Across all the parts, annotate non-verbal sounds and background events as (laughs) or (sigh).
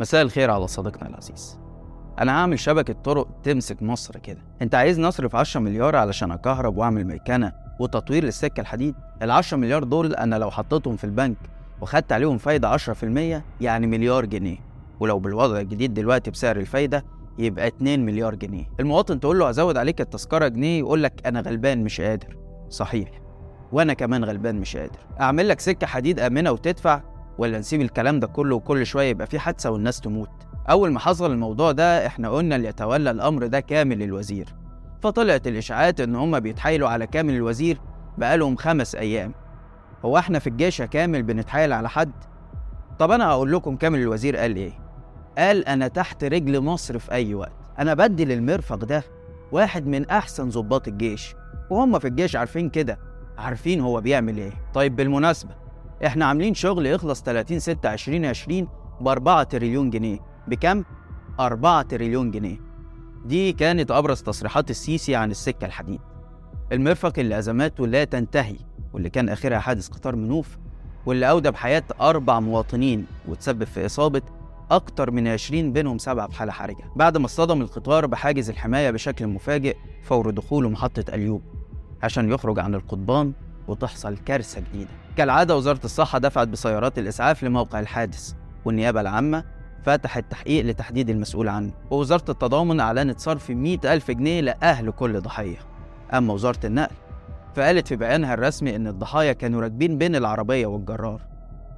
مساء الخير على صديقنا العزيز. أنا هعمل شبكة طرق تمسك مصر كده. أنت عايز نصرف 10 مليار علشان أكهرب وأعمل ميكنة وتطوير للسكة الحديد؟ ال 10 مليار دول أنا لو حطيتهم في البنك وخدت عليهم فايدة 10% يعني مليار جنيه. ولو بالوضع الجديد دلوقتي بسعر الفايدة يبقى 2 مليار جنيه. المواطن تقول له أزود عليك التذكرة جنيه يقول لك أنا غلبان مش قادر. صحيح. وأنا كمان غلبان مش قادر. أعمل لك سكة حديد آمنة وتدفع ولا نسيب الكلام ده كله وكل شوية يبقى في حادثة والناس تموت؟ أول ما حصل الموضوع ده إحنا قلنا اللي يتولى الأمر ده كامل الوزير فطلعت الإشاعات إن هما بيتحايلوا على كامل الوزير بقالهم خمس أيام. هو إحنا في الجيش يا كامل بنتحايل على حد؟ طب أنا هقول لكم كامل الوزير قال إيه؟ قال أنا تحت رجل مصر في أي وقت. أنا بدي للمرفق ده واحد من أحسن ضباط الجيش. وهم في الجيش عارفين كده. عارفين هو بيعمل إيه. طيب بالمناسبة إحنا عاملين شغل يخلص 30 6 2020 ب 4 تريليون جنيه. بكم؟ 4 تريليون جنيه. دي كانت أبرز تصريحات السيسي عن السكة الحديد. المرفق اللي أزماته لا تنتهي واللي كان آخرها حادث قطار منوف واللي اودى بحياه أربع مواطنين وتسبب في إصابة أكتر من 20 بينهم سبعة بحاله حرجة. بعد ما اصطدم القطار بحاجز الحماية بشكل مفاجئ فور دخوله محطة اليوب عشان يخرج عن القضبان وتحصل كارثة جديدة. كالعادة وزارة الصحة دفعت بسيارات الإسعاف لموقع الحادث والنيابة العامة فتحت تحقيق لتحديد المسؤول عنه. ووزارة التضامن أعلنت صرف 100 ألف جنيه لأهل كل ضحية. أما وزارة النقل فقالت في بيانها الرسمي إن الضحايا كانوا راكبين بين العربية والجرار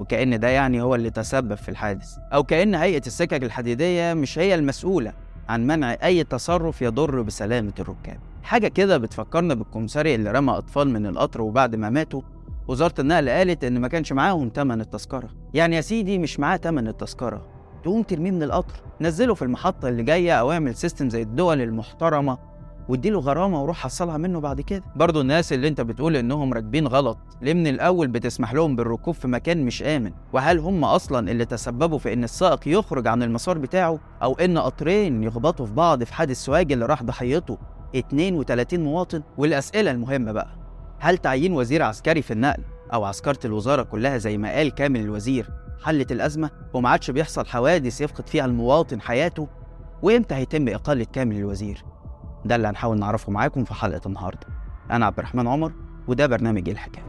وكأن ده يعني هو اللي تسبب في الحادث. أو كأن هيئة السكك الحديدية مش هي المسؤولة عن منع أي تصرف يضر بسلامة الركاب. حاجة كده بتفكرنا بالكمساري اللي رمى أطفال من القطر وبعد ما ماتوا وزارة النقل قالت إن ما كانش معاهم تمن التذكرة. يعني يا سيدي مش معاه تمن التذكرة. تقوم ترميه من القطر نزله في المحطة اللي جاية أو اعمل سيستم زي الدول المحترمة واديله غرامة وروح حصلها منه بعد كده. برضه الناس اللي أنت بتقول إنهم راكبين غلط ليه من الأول بتسمح لهم بالركوب في مكان مش آمن؟ وهل هم أصلا اللي تسببوا في إن السائق يخرج عن المسار بتاعه أو إن قطرين يخبطوا في بعض في حادث سواج اللي راح ضحيته؟ 32 مواطن. والأسئلة المهمة بقى هل تعيين وزير عسكري في النقل أو عسكرة الوزارة كلها زي ما قال كامل الوزير حلت الأزمة وما عادش بيحصل حوادث يفقد فيها المواطن حياته؟ وإمتى هيتم إقالة كامل الوزير؟ ده اللي هنحاول نعرفه معاكم في حلقة النهاردة. أنا عبد الرحمن عمر وده برنامج الحكاية.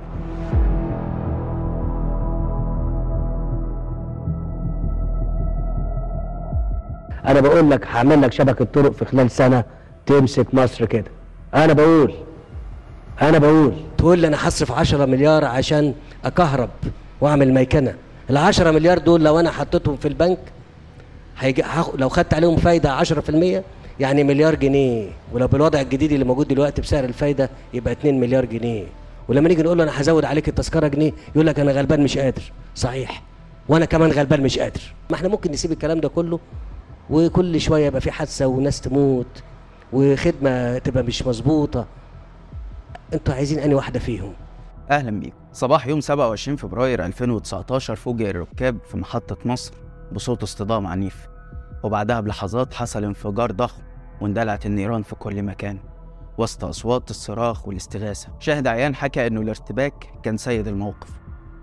أنا بقول لك هعمل لك شبكة طرق في خلال سنة تمسك مصر كده. أنا بقول أنا بقول. تقول لي أنا هصرف 10 مليار عشان أكهرب وأعمل ميكنة. ال 10 مليار دول لو أنا حطيتهم في البنك هيجي لو خدت عليهم فايدة 10% يعني مليار جنيه. ولو بالوضع الجديد اللي موجود دلوقتي بسعر الفايدة يبقى 2 مليار جنيه. ولما نيجي نقول له أنا هزود عليك التذكرة جنيه يقول لك أنا غلبان مش قادر. صحيح. وأنا كمان غلبان مش قادر. ما إحنا ممكن نسيب الكلام ده كله وكل شوية يبقى في حادثة وناس تموت وخدمة تبقى مش مظبوطة. أنتوا عايزين أنهي واحدة فيهم؟ أهلا بيكم. صباح يوم 27 فبراير 2019 فوجئ الركاب في محطة مصر بصوت اصطدام عنيف. وبعدها بلحظات حصل انفجار ضخم واندلعت النيران في كل مكان. وسط أصوات الصراخ والاستغاثة شاهد عيان حكى إنه الارتباك كان سيد الموقف.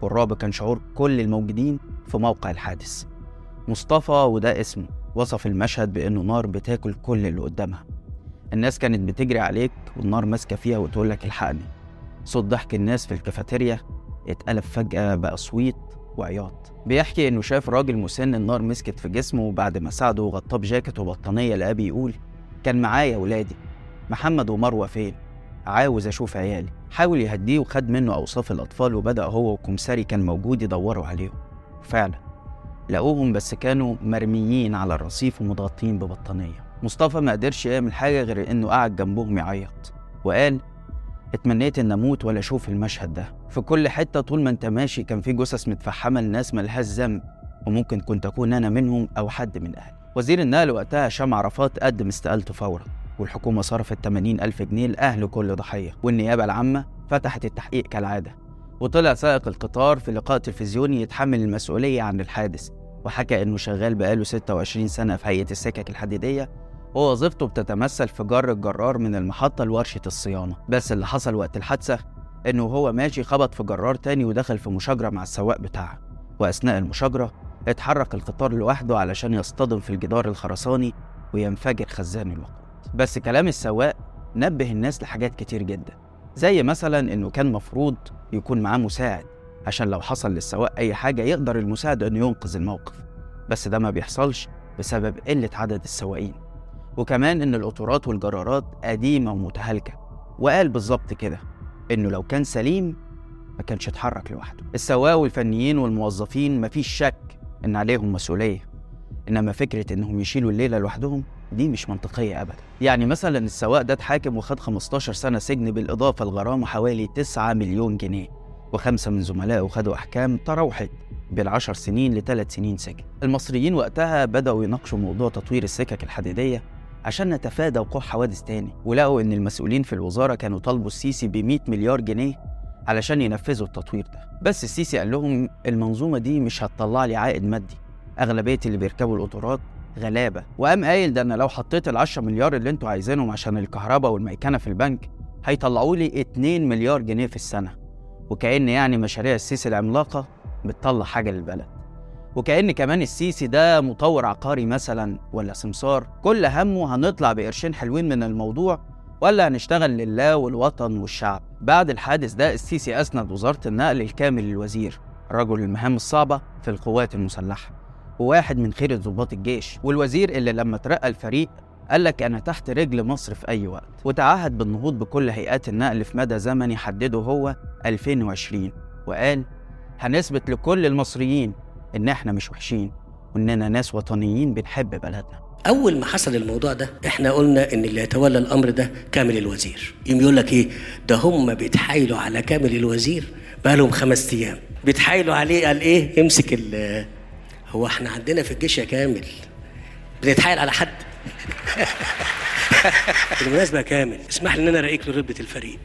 والرعب كان شعور كل الموجودين في موقع الحادث. مصطفى وده اسمه وصف المشهد بإنه نار بتاكل كل اللي قدامها. الناس كانت بتجري عليك والنار ماسكة فيها وتقول لك الحقني. صوت ضحك الناس في الكافيتيريا اتقلب فجأة بقى صويت وعياط. بيحكي إنه شاف راجل مسن النار مسكت في جسمه وبعد ما ساعده وغطاه بجاكيت وبطانية لقاه بيقول كان معايا ولادي. محمد ومروة فين؟ عاوز أشوف عيالي. حاول يهديه وخد منه أوصاف الأطفال وبدأ هو وكمساري كان موجود يدوروا عليهم. فعلا لقوهم بس كانوا مرميين على الرصيف ومتغطين ببطانية. مصطفى ما قدرش يعمل حاجة غير إنه قعد جنبهم يعيط وقال اتمنيت إن أموت ولا أشوف المشهد ده. في كل حتة طول ما أنت ماشي كان في جثث متفحمة لناس ملهاش ذنب وممكن كنت أكون أنا منهم أو حد من أهلي. وزير النقل وقتها هشام عرفات قدم استقالته فورا والحكومة صرفت 80 ألف جنيه لأهل كل ضحية والنيابة العامة فتحت التحقيق كالعادة. وطلع سائق القطار في لقاء تلفزيوني يتحمل المسؤولية عن الحادث وحكى إنه شغال بقاله 26 سنة في هيئة السكك الحديدية ووظيفته بتتمثل في جر الجرار من المحطة لورشة الصيانة. بس اللي حصل وقت الحادثة إنه هو ماشي خبط في جرار تاني ودخل في مشاجرة مع السواق بتاعها. وأثناء المشاجرة اتحرك القطار لوحده علشان يصطدم في الجدار الخرساني وينفجر خزان الوقود. بس كلام السواق نبه الناس لحاجات كتير جدا. زي مثلا إنه كان مفروض يكون معاه مساعد عشان لو حصل للسواق أي حاجة يقدر المساعد إنه ينقذ الموقف. بس ده ما بيحصلش بسبب قلة عدد السواقين. وكمان إن القطارات والجرارات قديمة ومتهالكة. وقال بالظبط كده إنه لو كان سليم ما كانش اتحرك لوحده. السواق والفنيين والموظفين مفيش شك إن عليهم مسؤولية. إنما فكرة إنهم يشيلوا الليلة لوحدهم دي مش منطقية ابدا. يعني مثلا السواق ده اتحاكم وخد 15 سنة سجن بالإضافة لغرامه حوالي 9 مليون جنيه. وخمسة من زملائه خدوا أحكام تراوحت بين 10 سنين لثلاث سنين سجن. المصريين وقتها بدأوا يناقشوا موضوع تطوير السكك الحديدية عشان نتفادى وقوع حوادث تاني. ولقوا إن المسؤولين في الوزارة كانوا طالبوا السيسي ب 100 مليار جنيه علشان ينفذوا التطوير ده. بس السيسي قال لهم المنظومة دي مش هتطلع لي عائد مادي. أغلبية اللي بيركبوا القطارات غلابة. وقام قايل ده أنا لو حطيت ال 10 مليار اللي أنتوا عايزينهم عشان الكهرباء والميكنة في البنك هيطلعوا لي 2 مليار جنيه في السنة. وكأن يعني مشاريع السيسي العملاقة بتطلع حاجة للبلد. وكأن كمان السيسي ده مطور عقاري مثلا ولا سمسار؟ كل همه هنطلع بقرشين حلوين من الموضوع ولا هنشتغل لله والوطن والشعب؟ بعد الحادث ده السيسي أسند وزارة النقل الكامل للوزير رجل المهام الصعبة في القوات المسلحة وواحد من خيرة ضباط الجيش. والوزير اللي لما ترقى الفريق قال لك أنا تحت رجل مصر في أي وقت. وتعهد بالنهوض بكل هيئات النقل في مدى زمني حدده هو 2020 وقال هنثبت لكل المصريين إن إحنا مش وحشين وإننا ناس وطنيين بنحب بلدنا. أول ما حصل الموضوع ده إحنا قلنا إن اللي يتولى الأمر ده كامل الوزير. يوم يقول لك إيه؟ ده هم بيتحايلوا على كامل الوزير بقالهم خمس أيام. بيتحايلوا عليه قال إيه؟ امسك ال. هو إحنا عندنا في الجيش يا كامل. بنتحايل على حد. (laughs) بالمناسبة كامل اسمح لي إن أنا ارقيك له رتبه الفريق.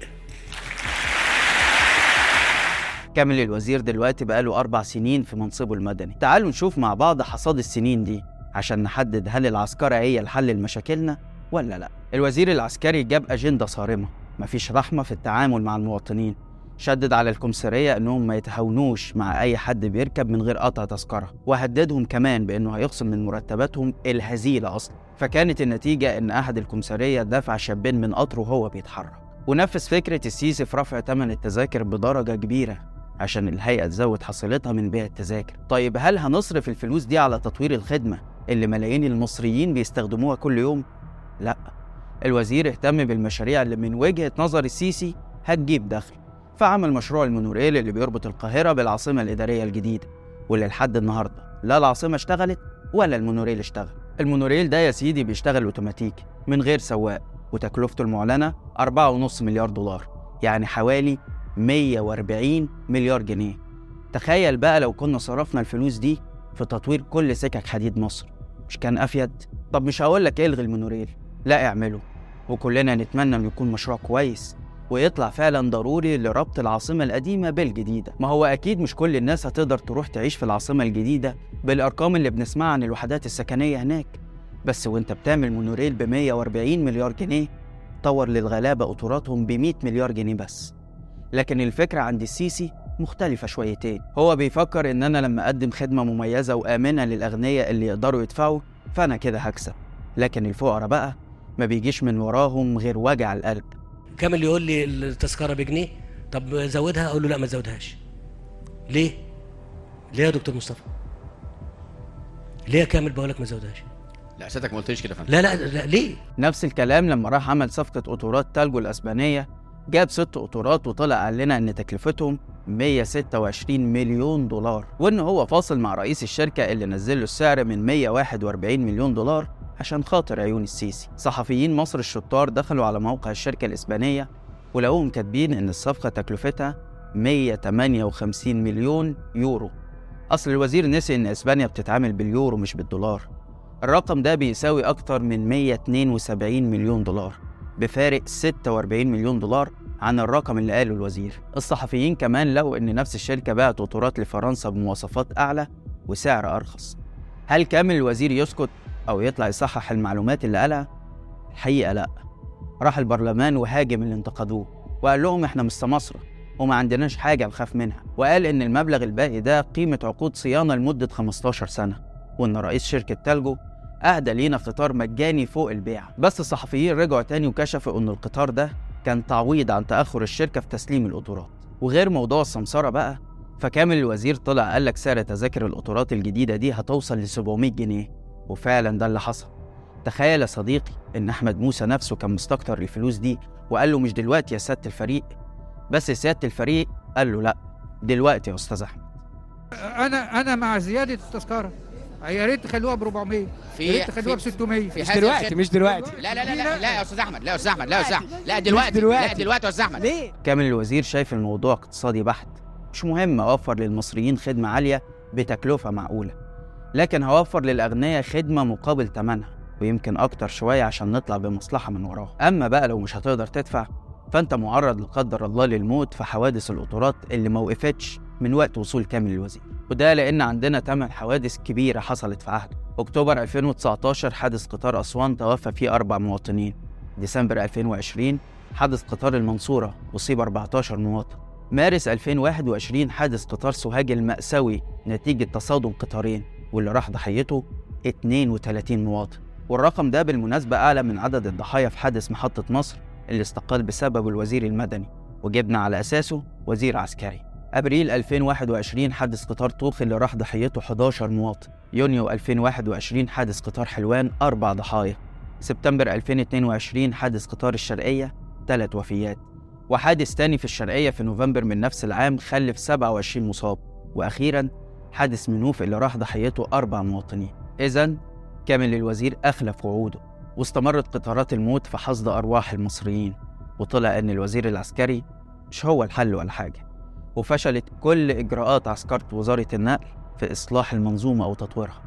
كامل الوزير دلوقتي بقاله أربع سنين في منصبه المدني. تعالوا نشوف مع بعض حصاد السنين دي عشان نحدد هل العسكرة هي الحل لمشاكلنا ولا لا. الوزير العسكري جاب أجندة صارمة. مفيش رحمة في التعامل مع المواطنين. شدد على الكمسارية إنهم ما يتهاونوش مع أي حد بيركب من غير قطع تذكرة. وهددهم كمان بإنه هيخصم من مرتباتهم الهزيلة أصلا. فكانت النتيجة إن أحد الكمسارية دفع شابين من قطره وهو بيتحرك. ونفذ فكرة السيسي في رفع ثمن التذاكر بدرجة كبيرة. عشان الهيئة تزود حصيلتها من بيع التذاكر. طيب هل هنصرف الفلوس دي على تطوير الخدمة اللي ملايين المصريين بيستخدموها كل يوم؟ لا. الوزير اهتم بالمشاريع اللي من وجهة نظر السيسي هتجيب دخل. فعمل مشروع المونوريل اللي بيربط القاهرة بالعاصمة الإدارية الجديدة. واللي لحد النهاردة لا العاصمة اشتغلت ولا المونوريل اشتغل. المونوريل ده يا سيدي بيشتغل اوتوماتيكي من غير سواق وتكلفته المعلنة 4.5 مليار دولار يعني حوالي 140 مليار جنيه. تخيل بقى لو كنا صرفنا الفلوس دي في تطوير كل سكك حديد مصر. مش كان أفيد؟ طب مش هقول لك الغي المونوريل؟ لا اعمله. وكلنا نتمنى إنه يكون مشروع كويس ويطلع فعلا ضروري لربط العاصمة القديمة بالجديدة. ما هو أكيد مش كل الناس هتقدر تروح تعيش في العاصمة الجديدة بالأرقام اللي بنسمعها عن الوحدات السكنية هناك. بس وأنت بتعمل مونوريل ب 140 مليار جنيه طور للغلابة قطوراتهم ب 100 مليار جنيه بس. لكن الفكرة عند السيسي مختلفة شويتين. هو بيفكر إن أنا لما أقدم خدمة مميزة وآمنة للأغنياء اللي يقدروا يدفعوا فأنا كده هكسب. لكن الفقراء بقى ما بيجيش من وراهم غير وجع القلب. كامل يقول لي التذكرة بجنيه. طب زودها؟ أقول له لا ما تزودهاش. ليه؟ ليه يا دكتور مصطفى؟ ليه يا كامل بقول لك ما تزودهاش؟ لا سيادتك ما قلتليش كده يا فندم. لا لا لا ليه؟ نفس الكلام لما راح عمل صفقة قطورات تالجو الأسبانية جاب ست قطورات وطلع قال لنا إن تكلفتهم 126 مليون دولار وإن هو فاصل مع رئيس الشركة اللي نزل له السعر من 141 مليون دولار عشان خاطر عيون السيسي. صحفيين مصر الشطار دخلوا على موقع الشركة الإسبانية ولقوهم كاتبين إن الصفقة تكلفتها 158 مليون يورو. أصل الوزير نسي إن إسبانيا بتتعامل باليورو مش بالدولار. الرقم ده بيساوي أكتر من 172 مليون دولار بفارق 46 مليون دولار عن الرقم اللي قاله الوزير. الصحفيين كمان لقوا إن نفس الشركة باعت قطورات لفرنسا بمواصفات أعلى وسعر أرخص. هل كامل الوزير يسكت أو يطلع يصحح المعلومات اللي قالها؟ الحقيقة لأ. راح البرلمان وهاجم اللي انتقدوه وقال لهم إحنا مش سماسرة وما عندناش حاجة نخاف منها. وقال إن المبلغ الباقي ده قيمة عقود صيانة لمدة 15 سنة وإن رئيس شركة تالجو أهدى لينا قطار مجاني فوق البيع. بس الصحفيين رجعوا تاني وكشفوا إن القطار ده كان تعويض عن تأخر الشركة في تسليم القطورات. وغير موضوع السمسرة بقى فكامل الوزير طلع قال لك سعر تذاكر القطارات الجديدة دي هتوصل ل 700 جنيه. وفعلا ده اللي حصل. تخيل يا صديقي إن أحمد موسى نفسه كان مستكتر الفلوس دي وقال له مش دلوقتي يا سيادة الفريق. بس سيادة الفريق قال له لأ دلوقتي يا أستاذ أحمد. أنا أنا مع زيادة التذكره يا ريت تخلوها ب 400 في- يا ريت تخلوها ب في- 600 في مش دلوقتي. مش دلوقتي. لا لا لا لا لا يا أستاذ أحمد لا يا أستاذ أحمد لا يا أستاذ أحمد. لا دلوقتي دلوقتي. لا دلوقتي. يا أستاذ أحمد. ليه؟ كامل الوزير شايف الموضوع اقتصادي بحت. مش مهم أوفر للمصريين خدمة عالية بتكلفة معقولة. لكن هوفر للأغنياء خدمة مقابل تمنها ويمكن أكتر شوية عشان نطلع بمصلحة من وراها. أما بقى لو مش هتقدر تدفع فأنت معرض لقدر الله للموت في حوادث القطارات اللي ما وقفتش من وقت وصول كامل الوزير. وده لأن عندنا 8 حوادث كبيرة حصلت في عهده. أكتوبر 2019 حادث قطار أسوان توفى فيه أربع مواطنين. ديسمبر 2020 حادث قطار المنصورة أصيب 14 مواطن. مارس 2021 حادث قطار سوهاج المأساوي نتيجة تصادم قطارين واللي راح ضحيته 32 مواطن. والرقم ده بالمناسبة أعلى من عدد الضحايا في حادث محطة مصر اللي استقال بسبب الوزير المدني وجبنا على أساسه وزير عسكري. أبريل 2021 حادث قطار طوخ اللي راح ضحيته 11 مواطن. يونيو 2021 حادث قطار حلوان أربع ضحايا. سبتمبر 2022 حادث قطار الشرقية ثلاث وفيات. وحادث تاني في الشرقية في نوفمبر من نفس العام خلف 27 مصاب. وأخيرا حادث منوف اللي راح ضحيته أربع مواطنين. إذا كامل الوزير أخلف وعوده. واستمرت قطارات الموت في حصد أرواح المصريين. وطلع إن الوزير العسكري مش هو الحل ولا حاجة. وفشلت كل إجراءات عسكرة وزارة النقل في إصلاح المنظومة أو تطويرها.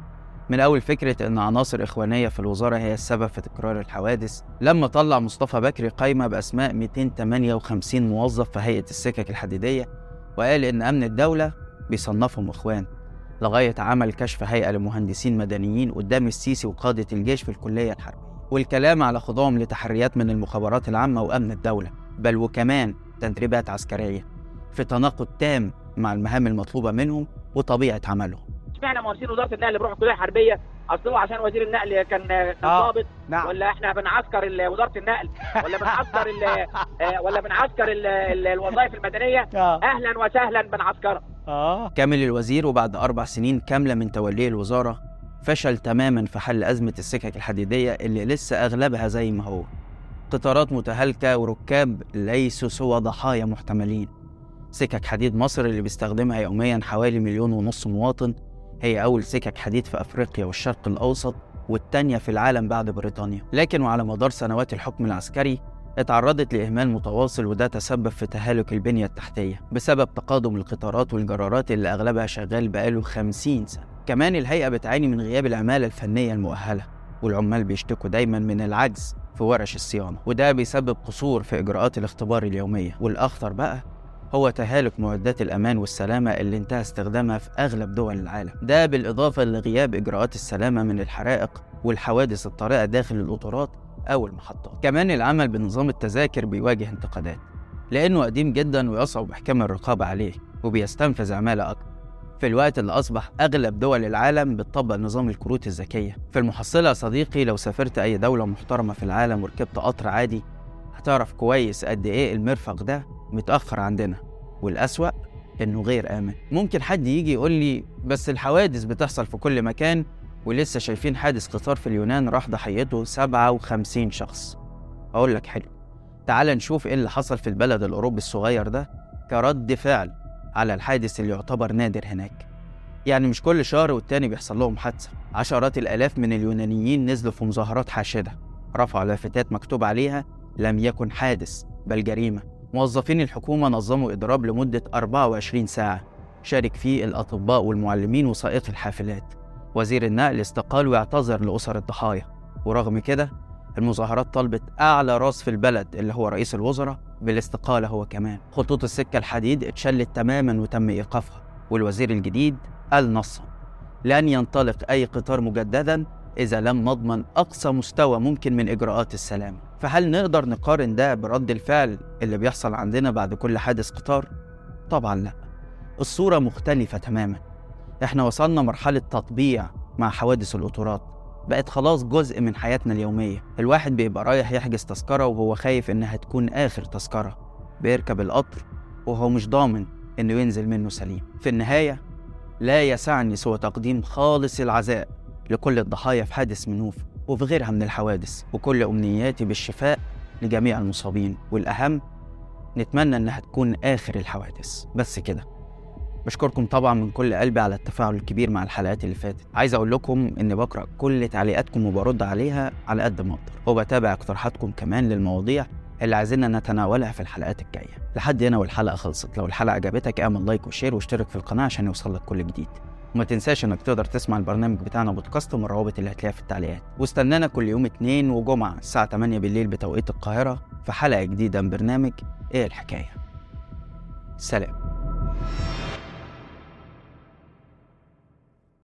من أول فكرة إن عناصر إخوانية في الوزارة هي السبب في تكرار الحوادث لما طلع مصطفى بكري قايمة بأسماء 258 موظف في هيئة السكك الحديدية وقال إن أمن الدولة بيصنفهم إخوان لغاية عمل كشف هيئة لمهندسين مدنيين قدام السيسي وقادة الجيش في الكلية الحربية. والكلام على خضوعهم لتحريات من المخابرات العامة وأمن الدولة بل وكمان تدريبات عسكرية. في تناقض تام مع المهام المطلوبة منهم وطبيعة عملهم. اشمعنى مهندسين وزارة النقل بيروحوا الكليه الحربيه أصل هو عشان وزير النقل كان كان آه. ضابط. نعم. ولا إحنا بنعسكر وزارة النقل؟ ولا بنعسكر (laughs) آه، ولا بنعسكر ال- ال- الوظائف المدنية؟ آه. أهلا وسهلا بنعسكرها. آه. كامل الوزير وبعد أربع سنين كاملة من توليه الوزارة فشل تماما في حل أزمة السكك الحديدية اللي لسه أغلبها زي ما هو. قطارات متهالكة وركاب ليسوا سوى ضحايا محتملين. سكك حديد مصر اللي بيستخدمها يوميا حوالي مليون ونص مواطن. هي أول سكك حديد في أفريقيا والشرق الأوسط والتانية في العالم بعد بريطانيا. لكن وعلى مدار سنوات الحكم العسكري اتعرضت لإهمال متواصل وده تسبب في تهالك البنية التحتية بسبب تقادم القطارات والجرارات اللي أغلبها شغال بقاله 50 سنة. كمان الهيئة بتعاني من غياب العمالة الفنية المؤهلة والعمال بيشتكوا دايما من العجز في ورش الصيانة وده بيسبب قصور في إجراءات الاختبار اليومية. والأخطر بقى هو تهالك معدات الأمان والسلامة اللي انتهى استخدامها في أغلب دول العالم. ده بالإضافة لغياب إجراءات السلامة من الحرائق والحوادث الطارئة داخل القطارات أو المحطات. كمان العمل بنظام التذاكر بيواجه انتقادات لأنه قديم جدا ويصعب إحكام الرقابة عليه وبيستنفذ عمالة أكتر. في الوقت اللي أصبح أغلب دول العالم بتطبق نظام الكروت الذكية. في المحصلة يا صديقي لو سافرت أي دولة محترمة في العالم وركبت قطر عادي هتعرف كويس قد إيه المرفق ده متأخر عندنا والأسوأ إنه غير آمن. ممكن حد يجي يقول لي بس الحوادث بتحصل في كل مكان ولسه شايفين حادث قطار في اليونان راح ضحيته 57 شخص. أقول لك حلو تعال نشوف إيه اللي حصل في البلد الأوروبي الصغير ده كرد فعل على الحادث اللي يعتبر نادر هناك. يعني مش كل شهر والتاني بيحصل لهم حادثة. عشرات الآلاف من اليونانيين نزلوا في مظاهرات حاشدة رفعوا لافتات مكتوب عليها لم يكن حادث بل جريمة. موظفين الحكومة نظموا إضراب لمدة 24 ساعة. شارك فيه الأطباء والمعلمين وسائق الحافلات. وزير النقل استقال واعتذر لأسر الضحايا. ورغم كده المظاهرات طلبت أعلى راس في البلد اللي هو رئيس الوزراء بالاستقالة هو كمان. خطوط السكة الحديد اتشلت تماما وتم إيقافها. والوزير الجديد قال نصا لن ينطلق أي قطار مجددا إذا لم نضمن أقصى مستوى ممكن من إجراءات السلامة فهل نقدر نقارن ده برد الفعل اللي بيحصل عندنا بعد كل حادث قطار؟ طبعا لا. الصورة مختلفة تماما. إحنا وصلنا مرحلة تطبيع مع حوادث القطورات بقت خلاص جزء من حياتنا اليومية. الواحد بيبقى رايح يحجز تذكرة وهو خايف إنها تكون آخر تذكرة. بيركب القطر وهو مش ضامن إنه ينزل منه سليم. في النهاية لا يسعني سوى تقديم خالص العزاء. لكل الضحايا في حادث منوف وفي غيرها من الحوادث وكل أمنياتي بالشفاء لجميع المصابين والأهم نتمنى إنها تكون آخر الحوادث. بس كده. بشكركم طبعا من كل قلبي على التفاعل الكبير مع الحلقات اللي فاتت. عايز أقول لكم إني بقرأ كل تعليقاتكم وبرد عليها على قد ما أقدر. وبتابع اقتراحاتكم كمان للمواضيع اللي عايزيننا نتناولها في الحلقات الجاية. لحد هنا والحلقة خلصت. لو الحلقة عجبتك اعمل like و share واشترك في القناة عشان يوصلك كل جديد. وما تنساش إنك تقدر تسمع البرنامج بتاعنا بودكاست من الروابط اللي هتلاقيها في التعليقات. واستنانا كل يوم اثنين وجمعة الساعة 8 بالليل بتوقيت القاهرة في حلقة جديدة من برنامج إيه الحكاية. سلام.